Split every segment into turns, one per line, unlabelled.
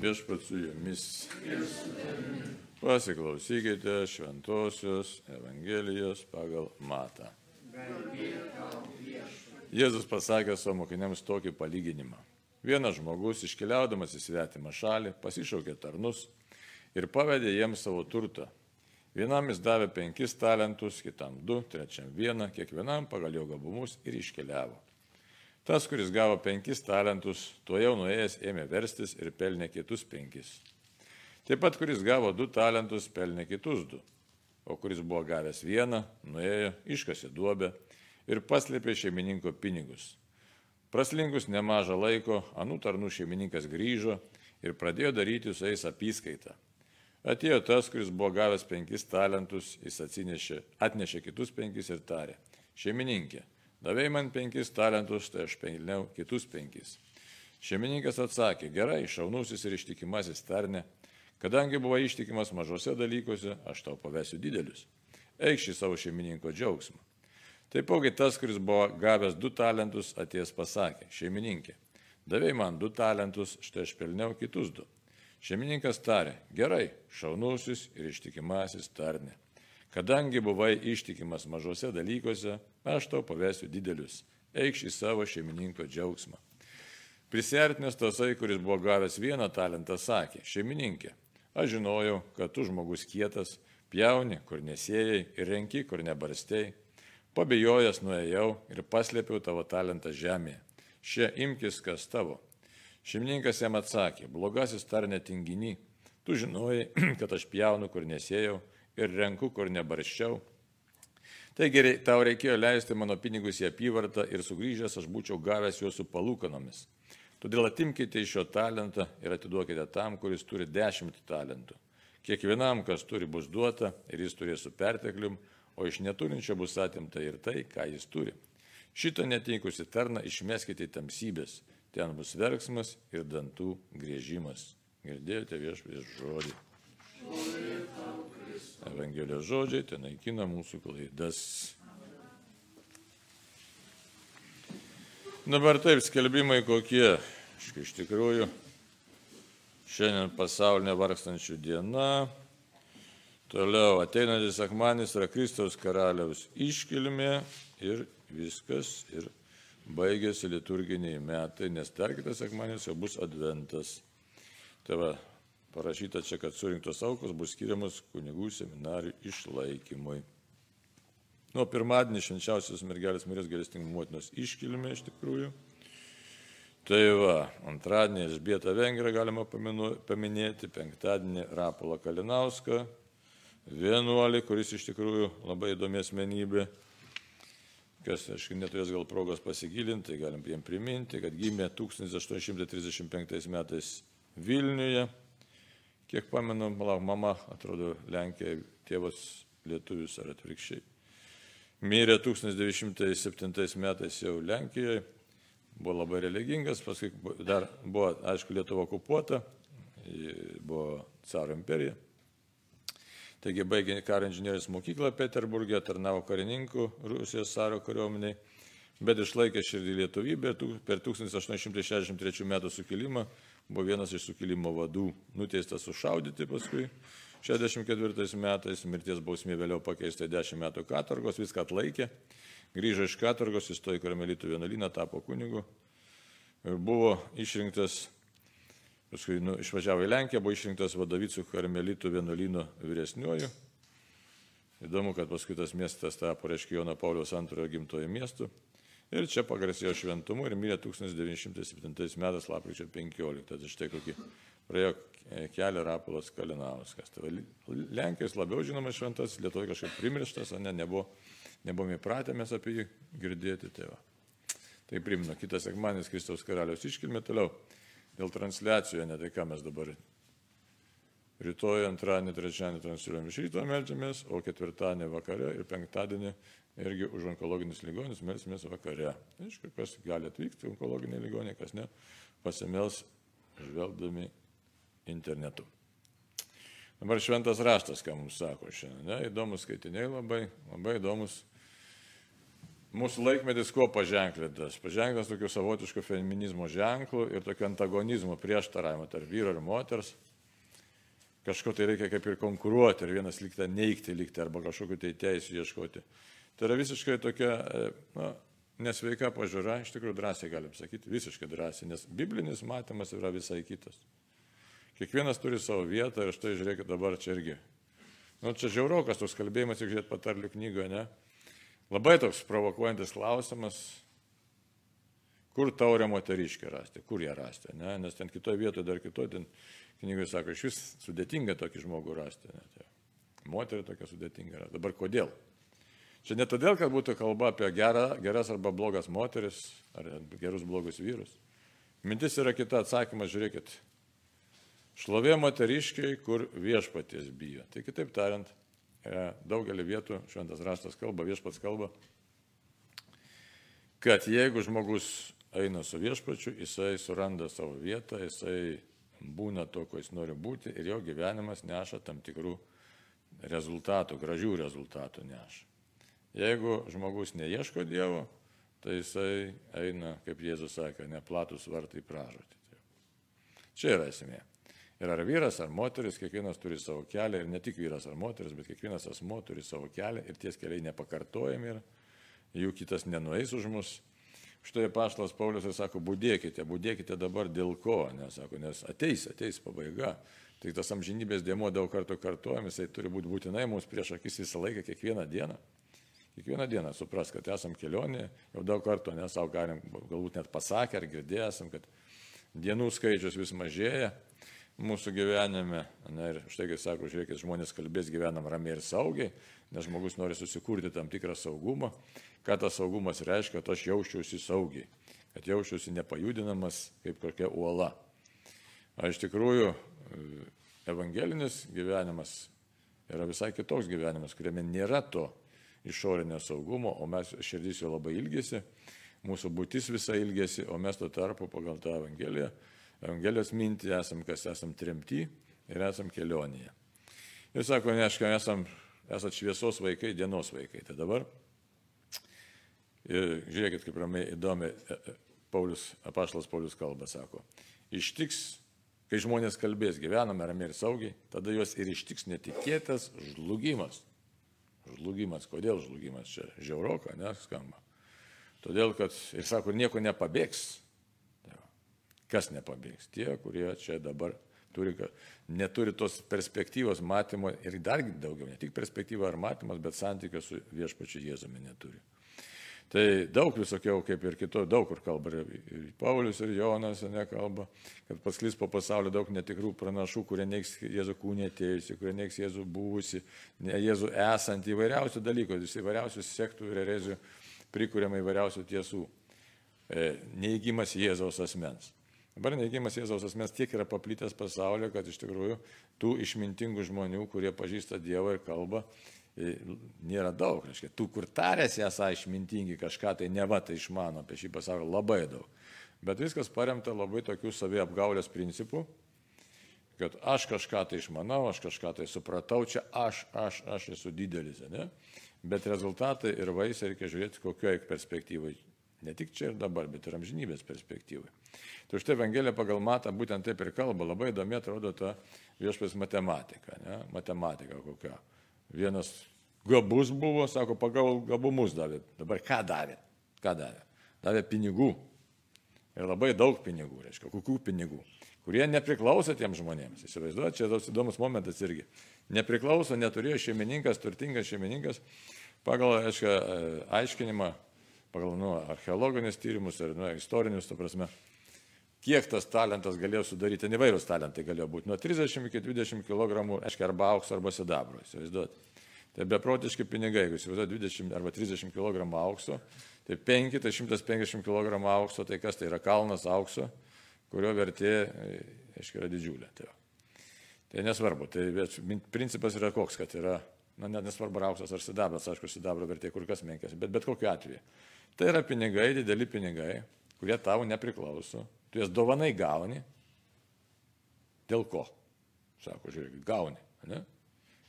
Viešpats su jumis. Pasiklausykite šventosios Evangelijos pagal Matą. Jėzus pasakė savo mokiniams tokį palyginimą. Vienas žmogus, iškeliaudamas į svetimą šalį, pasišaukė tarnus ir pavedė jiems savo turtą. Vienam jis davė penkis talentus, kitam du, trečiam vieną, kiekvienam pagal jo gabumus ir iškeliavo. Tas, kuris gavo penkis talentus, tuo jau nuėjęs ėmė verstis ir pelnė kitus penkis. Taip pat, kuris gavo du talentus, pelnė kitus du. O kuris buvo gavęs vieną, nuėjo, iškasė duobę ir paslėpė šeimininko pinigus. Praslinkus nemažą laiko, anų tarnų šeimininkas grįžo ir pradėjo daryti su jais apskaitą. Atėjo tas, kuris buvo gavęs penkis talentus, jis atsinešė, atnešė kitus penkis ir tarė. Šeimininkė, davėjai man penkis talentus, tai aš pelniau kitus penkis. Šeimininkas atsakė, gerai, šaunusis ir ištikimasis tarne, kadangi buvo ištikimas mažose dalykuose, aš tau pavesiu didelius. Eik šį savo šeimininko džiaugsmą. Taipogi tas, kuris buvo gavęs du talentus, atėjęs pasakė, šeimininkė, davėjai man du talentus, štai aš pelniau kitus du. Šeimininkas tarė, gerai, šaunusis ir ištikimasis tarne. Kadangi buvai ištikimas mažose dalykuose, aš tau pavesiu didelius. Eikš į savo šeimininko džiaugsmą. Prisartinęs tasai, kuris buvo gavęs vieną talentą, sakė, šeimininkė, aš žinojau, kad tu žmogus kietas, pjauni, kur nesėjai ir renki, kur nebarstėjai Pabijojęs nuėjau ir paslėpiau tavo talentą žemėje. Šia imkis, kas tavo. Šeimininkas jam atsakė, blogasis tarne tinginy, tu žinojai, kad aš pjaunu, kur nesėjau ir renku, kur nebarščiau. Taigi tau reikėjo leisti mano pinigus į apyvartą ir sugrįžęs aš būčiau gavęs juos su palūkanomis. Todėl atimkite iš šio talentą ir atiduokite tam, kuris turi dešimt talentų. Kiekvienam, kas turi, bus duota ir jis turės su perteklium, o iš neturinčio bus atimta ir tai, ką jis turi. Šitą neteikusi tarną išmeskite į tamsybės, ten bus verksmas ir dantų grėžimas. Girdėjote viešpės žodį. Evangelijos žodžiai ten naikina mūsų klaidas. Dabar taip, skelbimai kokie. Iš tikrųjų, šiandien pasaulinė vargstančių diena, Toliau ateinantis akmanis yra Kristaus karaliaus iškilmė ir viskas. Ir baigėsi liturginiai metai, nes dar kitas akmanis jau bus adventas. Tai va, parašyta čia, kad surinktos aukos bus skiriamos kunigų seminarijų išlaikymui. Nuo pirmadienį švenčiausios mergelės Marijos gerestingų motinos iškilmė iš tikrųjų. Tai va, antradienį Elžbietą Vengrą galima paminėti, penktadienį Rapolą Kalinauską, vienuolį, kuris iš tikrųjų labai įdomi asmenybė, kas, aš neturės gal progos pasigilinti, tai galim jiem priminti, kad gimė 1835 metais Vilniuje. Kiek pamenu, palauk, mama, atrodo, Lenkija, tėvas lietuvius ar atvirkščiai. Mirė 1907 metais jau Lenkijoje, buvo labai religingas, paskui dar buvo, aišku, Lietuva okupuota, buvo caro imperija. Taigi baigė karo inžinierijos mokyklą Peterburgė, tarnavo karininkų Rusijos caro kariuomeniai, bet išlaikė širdį lietuvybę per 1863 metų sukilimą, buvo vienas iš sukilimo vadų, nuteistas sušaudyti paskui. 64 metais mirties bausmė vėliau pakeista 10 metų katorgos, viską atlaikė, grįžo iš katorgos, įstojo į karmelitų vienuolyną, tapo kunigu buvo išrinktas Paskui nu, išvažiavo į Lenkiją, buvo išrinktas vadovicų karmelitų vienuolino vyresniuoju. Įdomu, kad paskui tas miestas tapo, reiškia, Jono Pauliaus antrojo gimtojo miestu. Ir čia pagarsėjo šventumu ir mirė 1907 metais lapkričio 15. Tai štai kokį praėjo kelią Rapolas Kalinauskas. Tai Lenkijos labiau žinomas šventas, Lietuvoje kažkaip primirštas, ne, nebuvo, nebuvome įpratę mes apie jį girdėti. Tai, va. tai primenu, kitas sekmanis Kristaus karaliaus iškilmė toliau dėl transliacijų, ne tai ką mes dabar. Rytoj, antradienį, trečiadienį transliuojam iš ryto melžiamės, o ketvirtadienį vakare ir penktadienį irgi už onkologinius ligonius melsimės vakare. Aišku, kas gali atvykti onkologiniai ligoniai, kas ne, pasimels žvelgdami internetu. Dabar šventas raštas, ką mums sako šiandien. Ne, įdomus skaitiniai labai, labai įdomus. mūsų laikmetis kuo paženklintas? Paženklintas tokiu savotišku feminizmo ženklu ir tokiu antagonizmo prieštaravimo tarp vyro ir moters. Kažko tai reikia kaip ir konkuruoti, ir vienas likti neikti, likti arba kažkokiu tai teisų ieškoti. Tai yra visiškai tokia e, na, nesveika pažiūra, iš tikrųjų drąsiai galim sakyti, visiškai drąsiai, nes biblinis matymas yra visai kitas. Kiekvienas turi savo vietą ir štai žiūrėkit dabar čia irgi. Nu, čia žiaurokas toks kalbėjimas, jeigu žiūrėt patarlių knygoje, ne? Labai toks provokuojantis klausimas, kur taurę moteriškę rasti, kur ją rasti, ne? nes ten kitoje vietoje, dar kitoje, ten knygoje sako, iš vis sudėtinga tokį žmogų rasti. Ne? Tai moterį tokia sudėtinga yra. Dabar kodėl? Čia ne todėl, kad būtų kalba apie gerą, geras arba blogas moteris, ar gerus blogus vyrus. Mintis yra kita atsakymas, žiūrėkit. Šlovė moteriškiai, kur viešpaties bijo. Tai kitaip tariant, E, daugelį vietų šventas raštas kalba, viešpats kalba, kad jeigu žmogus eina su viešpačiu, jisai suranda savo vietą, jisai būna to, ko jis nori būti ir jo gyvenimas neša tam tikrų rezultatų, gražių rezultatų neša. Jeigu žmogus neieško Dievo, tai jisai eina, kaip Jėzus sakė, neplatus vartai pražūti. Čia yra esmė. Ir ar vyras, ar moteris, kiekvienas turi savo kelią ir ne tik vyras ar moteris, bet kiekvienas asmo turi savo kelią ir ties keliai nepakartojami ir jų kitas nenueis už mus. Štai paštas Paulius ir sako, būdėkite, būdėkite dabar dėl ko, nes, sako, nes ateis, ateis pabaiga. Tik tas amžinybės dėmo daug kartų kartuojam, jisai turi būti būtinai mums prieš akis visą laiką, kiekvieną dieną. Kiekvieną dieną supras, kad esam kelionėje, jau daug kartų, nes savo galim galbūt net pasakę ar girdėję esam, kad dienų skaičius vis mažėja mūsų gyvenime. Na ir štai, kai sako, žiūrėkit, žmonės kalbės gyvenam ramiai ir saugiai, nes žmogus nori susikurti tam tikrą saugumą. Ką tas saugumas reiškia, kad aš jausčiausi saugiai, kad jausčiausi nepajudinamas kaip kokia uola. O iš tikrųjų, evangelinis gyvenimas yra visai kitoks gyvenimas, kuriame nėra to išorinio saugumo, o mes širdys jo labai ilgesi, mūsų būtis visai ilgesi, o mes tuo tarpu pagal tą Evangeliją Evangelijos mintį esam, kas esam tremti ir esam kelionėje. Ir sako, neška, esam, esat šviesos vaikai, dienos vaikai. Tai dabar, ir žiūrėkit, kaip ramiai įdomi e, e, Paulius, apaštalas Paulius kalba, sako, ištiks, kai žmonės kalbės, gyvename ramiai ir saugiai, tada juos ir ištiks netikėtas žlugimas. Žlugimas, kodėl žlugimas čia žiauroka, neskamba. Todėl, kad, ir sako, nieko nepabėgs, Kas nepabėgs? Tie, kurie čia dabar turi, neturi tos perspektyvos matymo ir dar daugiau, ne tik perspektyva ar matymas, bet santykio su viešpačiu Jėzumi neturi. Tai daug visokiau, kaip ir kito, daug kur kalba ir Paulius, ir Jonas nekalba, kad pasklis po pasaulio daug netikrų pranašų, kurie neiks Jėzų kūnė atėjusi, kurie neiks Jėzų buvusi, Jėzų esant įvairiausių dalykų, įvairiausių sektų ir erezijų prikūrėma įvairiausių tiesų. E, neįgymas Jėzaus asmens. Dabar neigimas Jėzaus asmens tiek yra paplitęs pasaulyje, kad iš tikrųjų tų išmintingų žmonių, kurie pažįsta Dievą ir kalbą, e, nėra daug. Reiškia, tų, kur tarėsi esą išmintingi kažką, tai neva tai išmano apie šį pasaulį labai daug. Bet viskas paremta labai tokių saviapgaulės principų, kad aš kažką tai išmanau, aš kažką tai supratau, čia aš, aš, aš esu didelis, ne? Bet rezultatai ir vaisiai reikia žiūrėti kokioje perspektyvoje. Ne tik čia ir dabar, bet ir amžinybės perspektyvoje. Tai štai Evangelija pagal matą būtent taip ir kalba. Labai įdomi atrodo ta viešpės matematika. Ne? Matematika kokia. Vienas gabus buvo, sako, pagal gabumus davė. Dabar ką davė? Ką davė? Davė pinigų. Ir labai daug pinigų, reiškia, kokių pinigų, kurie nepriklauso tiem žmonėms. Įsivaizduojate, čia toks įdomus momentas irgi. Nepriklauso, neturėjo šeimininkas, turtingas šeimininkas, pagal, aiškia, aiškinimą, pagal nu, archeologinius tyrimus ir nu, istorinius, ta prasme, kiek tas talentas galėjo sudaryti, ten įvairūs talentai galėjo būti, nuo 30 iki 20 kg, aiškiai, arba aukso, arba sidabro, įsivaizduot. Tai beprotiški pinigai, jeigu įsivaizduot 20 arba 30 kg aukso, tai 5, tai 150 kg aukso, tai kas tai yra kalnas aukso, kurio vertė, aiškiai, yra didžiulė. Tai, tai nesvarbu, tai principas yra koks, kad yra, na, net nesvarbu auksas ar sidabras, aišku, sidabro vertė kur kas menkesnė, bet bet kokiu atveju. Tai yra pinigai, dideli pinigai, kurie tau nepriklauso, tu jas dovanai gauni. Dėl ko? Sako, žiūrėk, gauni. Ne?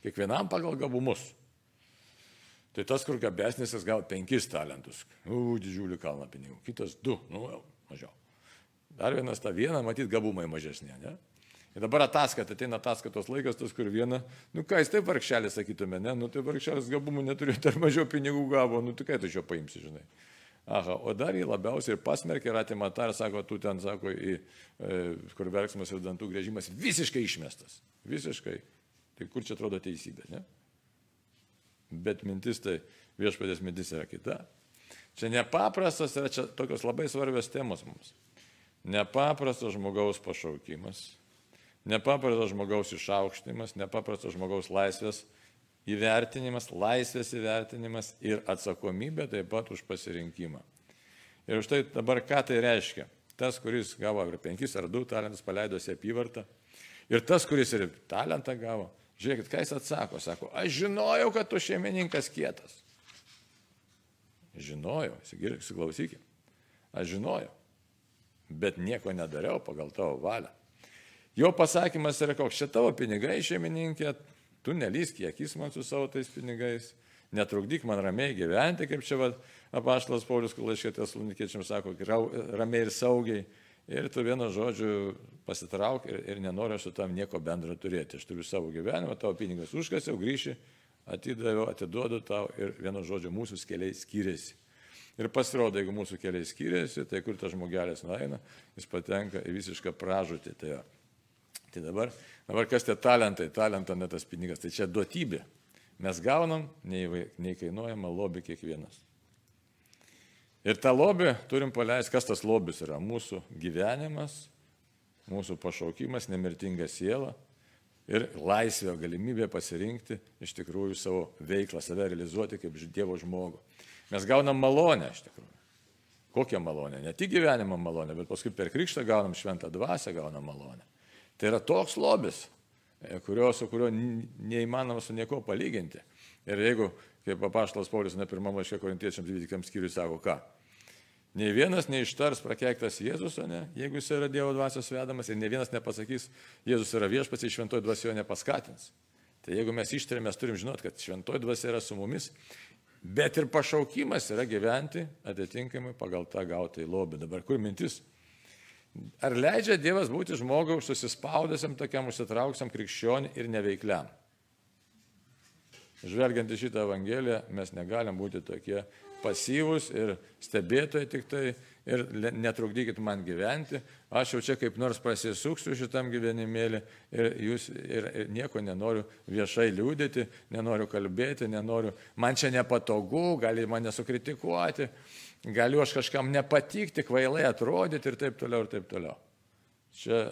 Kiekvienam pagal gabumus. Tai tas, kur gabesnis, jis gavo penkis talentus. U, didžiulį kalną pinigų. Kitas du, nu, mažiau. Dar vienas tą vieną, matyt, gabumai mažesnė, ne? Ir dabar ataskaita, ateina ataskaitos laikas, tas, kur viena, nu ką jis taip vargšelis sakytume, ne, nu tai vargšelis gabumų neturi, dar mažiau pinigų gavo, nu tai kai tu iš jo paimsi, žinai. Aha, o dar jį labiausiai ir pasmerkė ir atima tą ir sako, tu ten, sako, į, e, kur verksmas ir dantų grėžimas visiškai išmestas. Visiškai. Tai kur čia atrodo teisybė, ne? Bet mintis tai viešpatės mintis yra kita. Čia nepaprastas yra čia tokios labai svarbios temos mums. Nepaprastas žmogaus pašaukimas, nepaprastas žmogaus išaukštimas, nepaprastas žmogaus laisvės įvertinimas, laisvės įvertinimas ir atsakomybė taip pat už pasirinkimą. Ir už tai dabar ką tai reiškia? Tas, kuris gavo ar penkis ar du talentus, paleidosi apyvartą. Ir tas, kuris ir talentą gavo, Žiūrėkit, ką jis atsako. Sako, aš žinojau, kad tu šeimininkas kietas. Žinojau, įsiklausykit. Aš žinojau, bet nieko nedariau pagal tavo valią. Jo pasakymas yra koks, čia tavo pinigai šeimininkė, tu nelysk kiekis man su savo tais pinigais, netrukdyk man ramiai gyventi, kaip čia va, apaštalas Paulius laiškė tesalonikiečiams sako, ramiai ir saugiai Ir tu vienu žodžiu pasitrauk ir, ir nenoriu su tam nieko bendro turėti. Aš turiu savo gyvenimą, tavo pinigas užkasiau, grįši, atidaviau, atiduodu tau ir vienu žodžiu mūsų keliai skiriasi. Ir pasirodo, jeigu mūsų keliai skiriasi, tai kur tas žmogelis nueina, jis patenka į visišką pražūtį. Tai, tai dabar, dabar kas tie talentai, talento ne tas pinigas, tai čia duotybė. Mes gaunam neįkainuojamą lobį kiekvienas. Ir tą lobį turim paleisti, kas tas lobis yra. Mūsų gyvenimas, mūsų pašaukimas, nemirtinga siela ir laisvė, galimybė pasirinkti iš tikrųjų savo veiklą, save realizuoti kaip Dievo žmogų. Mes gaunam malonę iš tikrųjų. Kokią malonę? Ne tik gyvenimo malonę, bet paskui per krikštą gaunam šventą dvasę, gaunam malonę. Tai yra toks lobis, e, kurio, su kuriuo neįmanoma su nieko palyginti. Ir jeigu kaip papaštalas Paulius ne pirmam laiškė korintiečiams 12 skyriui sako, ką? Nei vienas neištars prakeiktas Jėzus, ne, jeigu jis yra Dievo dvasios vedamas ir ne vienas nepasakys, Jėzus yra viešpats ir šventoji dvasia jo nepaskatins. Tai jeigu mes ištarėm, mes turim žinoti, kad šventoji dvasia yra su mumis, bet ir pašaukimas yra gyventi atitinkamai pagal tą gautą į lobį. Dabar kur mintis? Ar leidžia Dievas būti žmogaus susispaudęsiam, tokiam užsitrauksiam krikščioniui ir neveikliam? Žvelgiant į šitą Evangeliją, mes negalim būti tokie pasyvus ir stebėtojai tik tai ir netrukdykit man gyventi, aš jau čia kaip nors pasisuksiu šitam gyvenimėlį ir, jūs, ir, ir nieko nenoriu viešai liūdėti, nenoriu kalbėti, nenoriu, man čia nepatogu, gali mane sukritikuoti, galiu aš kažkam nepatikti, kvailai atrodyti ir taip toliau ir taip toliau. Čia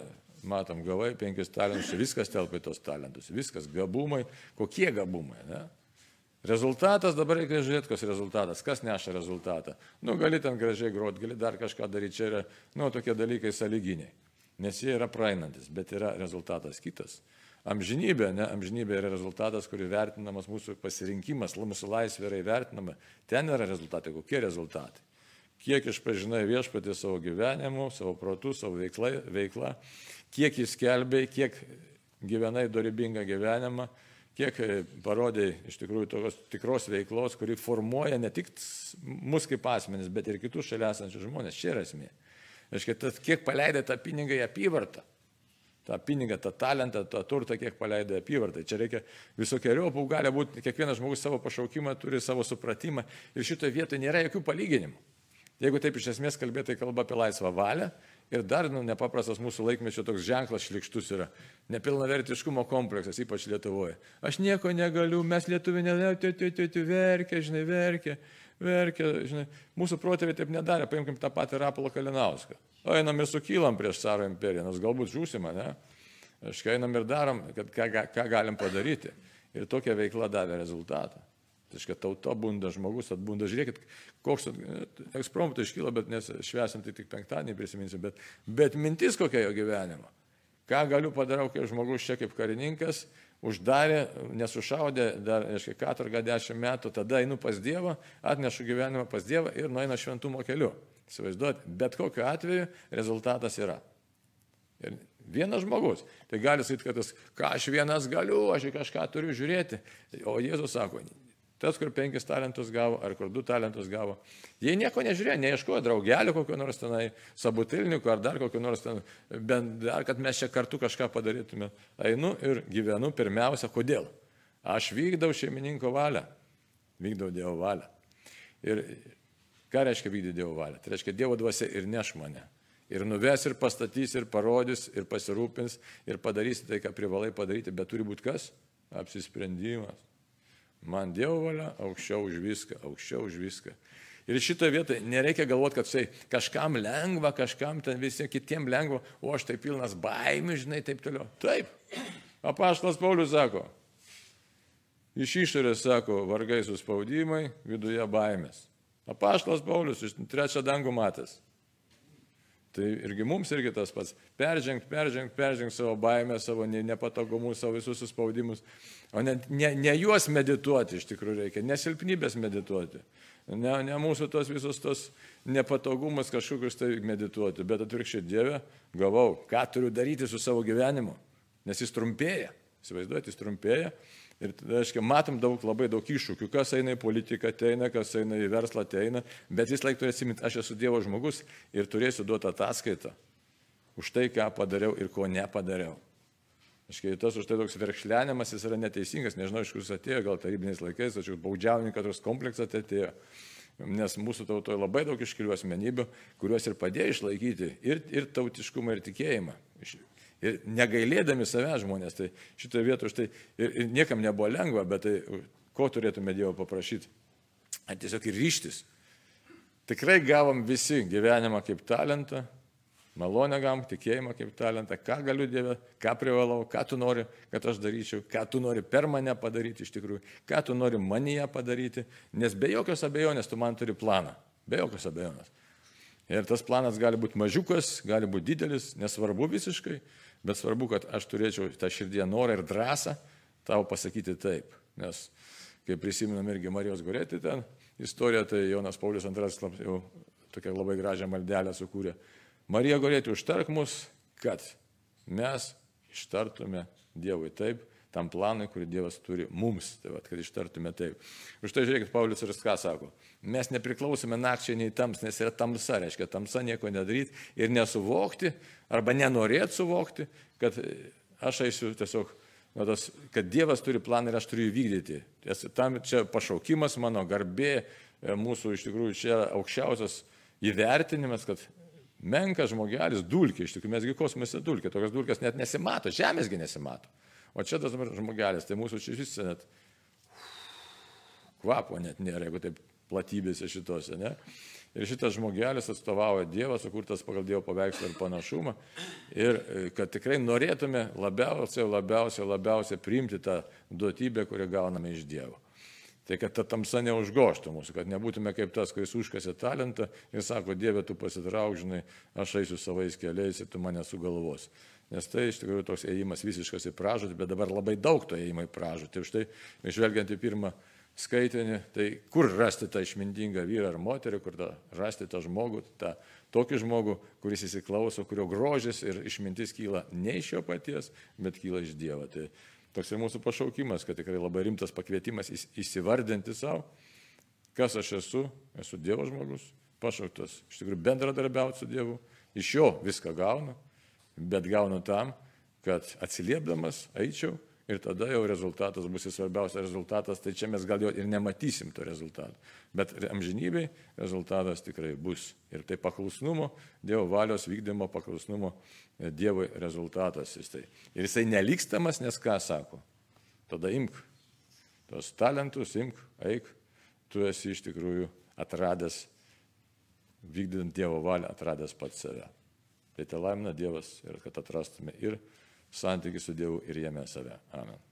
matom, gavai penkis talentus, viskas telpa į tos talentus, viskas gabumai, kokie gabumai. Ne? Rezultatas, dabar reikia žiūrėti, kas rezultatas, kas neša rezultatą. Nu, gali ten gražiai groti, gali dar kažką daryti, čia yra, nu, tokie dalykai saliginiai, nes jie yra praeinantis, bet yra rezultatas kitas. Amžinybė, ne, amžinybė yra rezultatas, kurį vertinamas mūsų pasirinkimas, mūsų laisvė yra įvertinama. Ten yra rezultatai, kokie rezultatai? Kiek išpažinai viešpatį savo gyvenimu, savo protų, savo veikla, veikla? Kiek jis kelbė, kiek gyvenai dorybingą gyvenimą, kiek parodė iš tikrųjų tokios tikros veiklos, kuri formuoja ne tik mus kaip asmenis, bet ir kitus šalia esančius žmonės. Čia yra esmė. Reiškia, tas, kiek paleidai tą pinigą į apyvartą, tą pinigą, tą talentą, tą turtą, kiek paleidai apyvartai. Čia reikia visokiojopų, gali būti, kiekvienas žmogus savo pašaukimą turi savo supratimą ir šitoje vietoje nėra jokių palyginimų. Jeigu taip iš esmės kalbėtai kalba apie laisvą valią ir dar nu, nepaprastas mūsų laikmečio toks ženklas šlikštus yra nepilnavertiškumo kompleksas, ypač Lietuvoje. Aš nieko negaliu, mes lietuviai nelietuviai, verkia, žinai, verkia, verkia, žinai. Mūsų protėviai taip nedarė, paimkim tą patį Rapolą Kalinauską. Einam ir sukylam prieš caro imperiją, nors galbūt žūsime, ne? Aš einam ir darom, kad ką, ką galim padaryti. Ir tokia veikla davė rezultatą. Tai reiškia, tauta bunda, žmogus atbunda. Žiūrėkit, koks ekspromptas iškyla, bet nes švesim tai tik penktadienį prisiminsim, bet, bet mintis kokia jo gyvenimo. Ką galiu padarau, kai žmogus čia kaip karininkas, uždarė, nesušaudė, dar, katorgą dešimt metų, tada einu pas Dievą, atnešu gyvenimą pas Dievą ir nueina šventumo keliu. Įsivaizduot, bet kokiu atveju rezultatas yra. Ir vienas žmogus. Tai gali sakyti, kad tas, ką aš vienas galiu, aš į kažką turiu žiūrėti. O Jėzus sako, tas, kur penkis talentus gavo, ar kur du talentus gavo. Jie nieko nežiūrėjo, neieškojo draugelio kokio nors tenai, sabutilniukų ar dar kokio nors ten, bent dar, kad mes čia kartu kažką padarytume. Einu ir gyvenu pirmiausia, kodėl? Aš vykdau šeimininko valią, vykdau Dievo valią. Ir ką reiškia vykdyti Dievo valią? Tai reiškia Dievo dvasia ir neš mane. Ir nuves, ir pastatys, ir parodys, ir pasirūpins, ir padarys tai, ką privalai padaryti, bet turi būti kas? Apsisprendimas. Man Dievo valia aukščiau už viską, aukščiau už viską. Ir šitoje vietoje nereikia galvoti, kad tai kažkam lengva, kažkam ten visiems kitiems lengva, o aš tai pilnas baimių, žinai, taip toliau. Taip. Apaštas Paulius sako, iš išorės sako, vargai suspaudimai, viduje baimės. Apaštas Paulius iš trečią dangų matęs. Tai irgi mums irgi tas pats. Peržengt, peržengt, peržengt savo baimę, savo nepatogumus, savo visus suspaudimus. O ne, ne, ne juos medituoti iš tikrųjų reikia, nesilpnybės medituoti. Ne, ne mūsų tos visus tos nepatogumus kažkokius tai medituoti, bet atvirkščiai Dieve, gavau, ką turiu daryti su savo gyvenimu. Nes jis trumpėja. Įsivaizduojate, jis trumpėja. Ir aiškiai, matom daug, labai daug iššūkių, kas eina į politiką ateina, kas eina į verslą ateina, bet vis laik turi atsiminti, aš esu Dievo žmogus ir turėsiu duoti ataskaitą už tai, ką padariau ir ko nepadariau. Aiškiai, tas už tai toks verkšlenimas jis yra neteisingas, nežinau, iš kur jis atėjo, gal tarybiniais laikais, tačiau baudžiauninkas toks kompleksas atėjo. Nes mūsų tautoje labai daug iškilių asmenybių, kuriuos ir padėjo išlaikyti ir, ir tautiškumą, ir tikėjimą. Ir negailėdami save žmonės, tai šitoje vietoje štai ir, ir niekam nebuvo lengva, bet tai ko turėtume Dievo paprašyti? Tiesiog ir ryštis. Tikrai gavom visi gyvenimą kaip talentą, Malonę gavom, tikėjimą kaip talentą, ką galiu Dievę, ką privalau, ką tu nori, kad aš daryčiau, ką tu nori per mane padaryti iš tikrųjų, ką tu nori manyje padaryti, nes be jokios abejonės tu man turi planą, be jokios abejonės. Ir tas planas gali būti mažiukas, gali būti didelis, nesvarbu visiškai, bet svarbu, kad aš turėčiau tą širdį norą ir drąsą tau pasakyti taip. Nes, kai prisiminam irgi Marijos Gorėti ten istoriją, tai Jonas Paulius II jau tokią labai gražią maldelę sukūrė Marija galėtų užtark mus, kad mes ištartume Dievui taip, tam planui, kurį Dievas turi mums, tai va, kad ištartume taip. Už tai žiūrėkit, Paulius ir ką sako. Mes nepriklausome nakčiai nei tams, nes yra tamsa, reiškia tamsa nieko nedaryti ir nesuvokti, arba nenorėti suvokti, kad aš eisiu tiesiog, nu, tas, kad Dievas turi planą ir aš turiu jį vykdyti. Tam čia pašaukimas mano, garbė, e, mūsų iš tikrųjų čia aukščiausias įvertinimas, kad menkas žmogelis, dulkė, iš tikrųjų mesgi kosmose dulkė, tokios dulkės net nesimato, žemėsgi nesimato. O čia tas žmogelis, tai mūsų čia vis net kvapo net nėra, jeigu taip platybėse šitose, ne? Ir šitas žmogelis atstovauja Dievą, sukurtas pagal Dievo paveikslą ir panašumą. Ir e, kad tikrai norėtume labiausiai, labiausiai, labiausiai priimti tą duotybę, kurią gauname iš Dievo. Tai kad ta tamsa neužgoštų mūsų, kad nebūtume kaip tas, kuris užkasė talentą ir sako, Dieve, tu pasitrauk, žinai, aš eisiu savais keliais ir tu mane sugalvos. Nes tai iš tikrųjų toks ėjimas visiškas į pražūtį, bet dabar labai daug to ėjimo į pražūtį. Už tai, išvelgiant į pirmą skaitinį, tai kur rasti tą išmintingą vyrą ar moterį, kur tą, rasti tą žmogų, tą tokį žmogų, kuris įsiklauso, kurio grožis ir išmintis kyla ne iš jo paties, bet kyla iš Dievo. Tai Toks ir mūsų pašaukimas, kad tikrai labai rimtas pakvietimas įsivardinti savo, kas aš esu, esu Dievo žmogus, pašauktas iš tikrųjų bendradarbiauti su Dievu, iš jo viską gaunu, bet gaunu tam, kad atsiliepdamas eičiau ir tada jau rezultatas bus svarbiausias rezultatas, tai čia mes gal jo ir nematysim to rezultato. Bet amžinybei rezultatas tikrai bus. Ir tai paklusnumo, Dievo valios vykdymo paklusnumo e, Dievui rezultatas. Jis tai. Ir jisai nelikstamas, nes ką sako. Tada imk tos talentus, imk, eik, tu esi iš tikrųjų atradęs, vykdant Dievo valią, atradęs pats save. Tai te laimina Dievas ir kad atrastume ir santykių su Dievu ir jame save. Amen.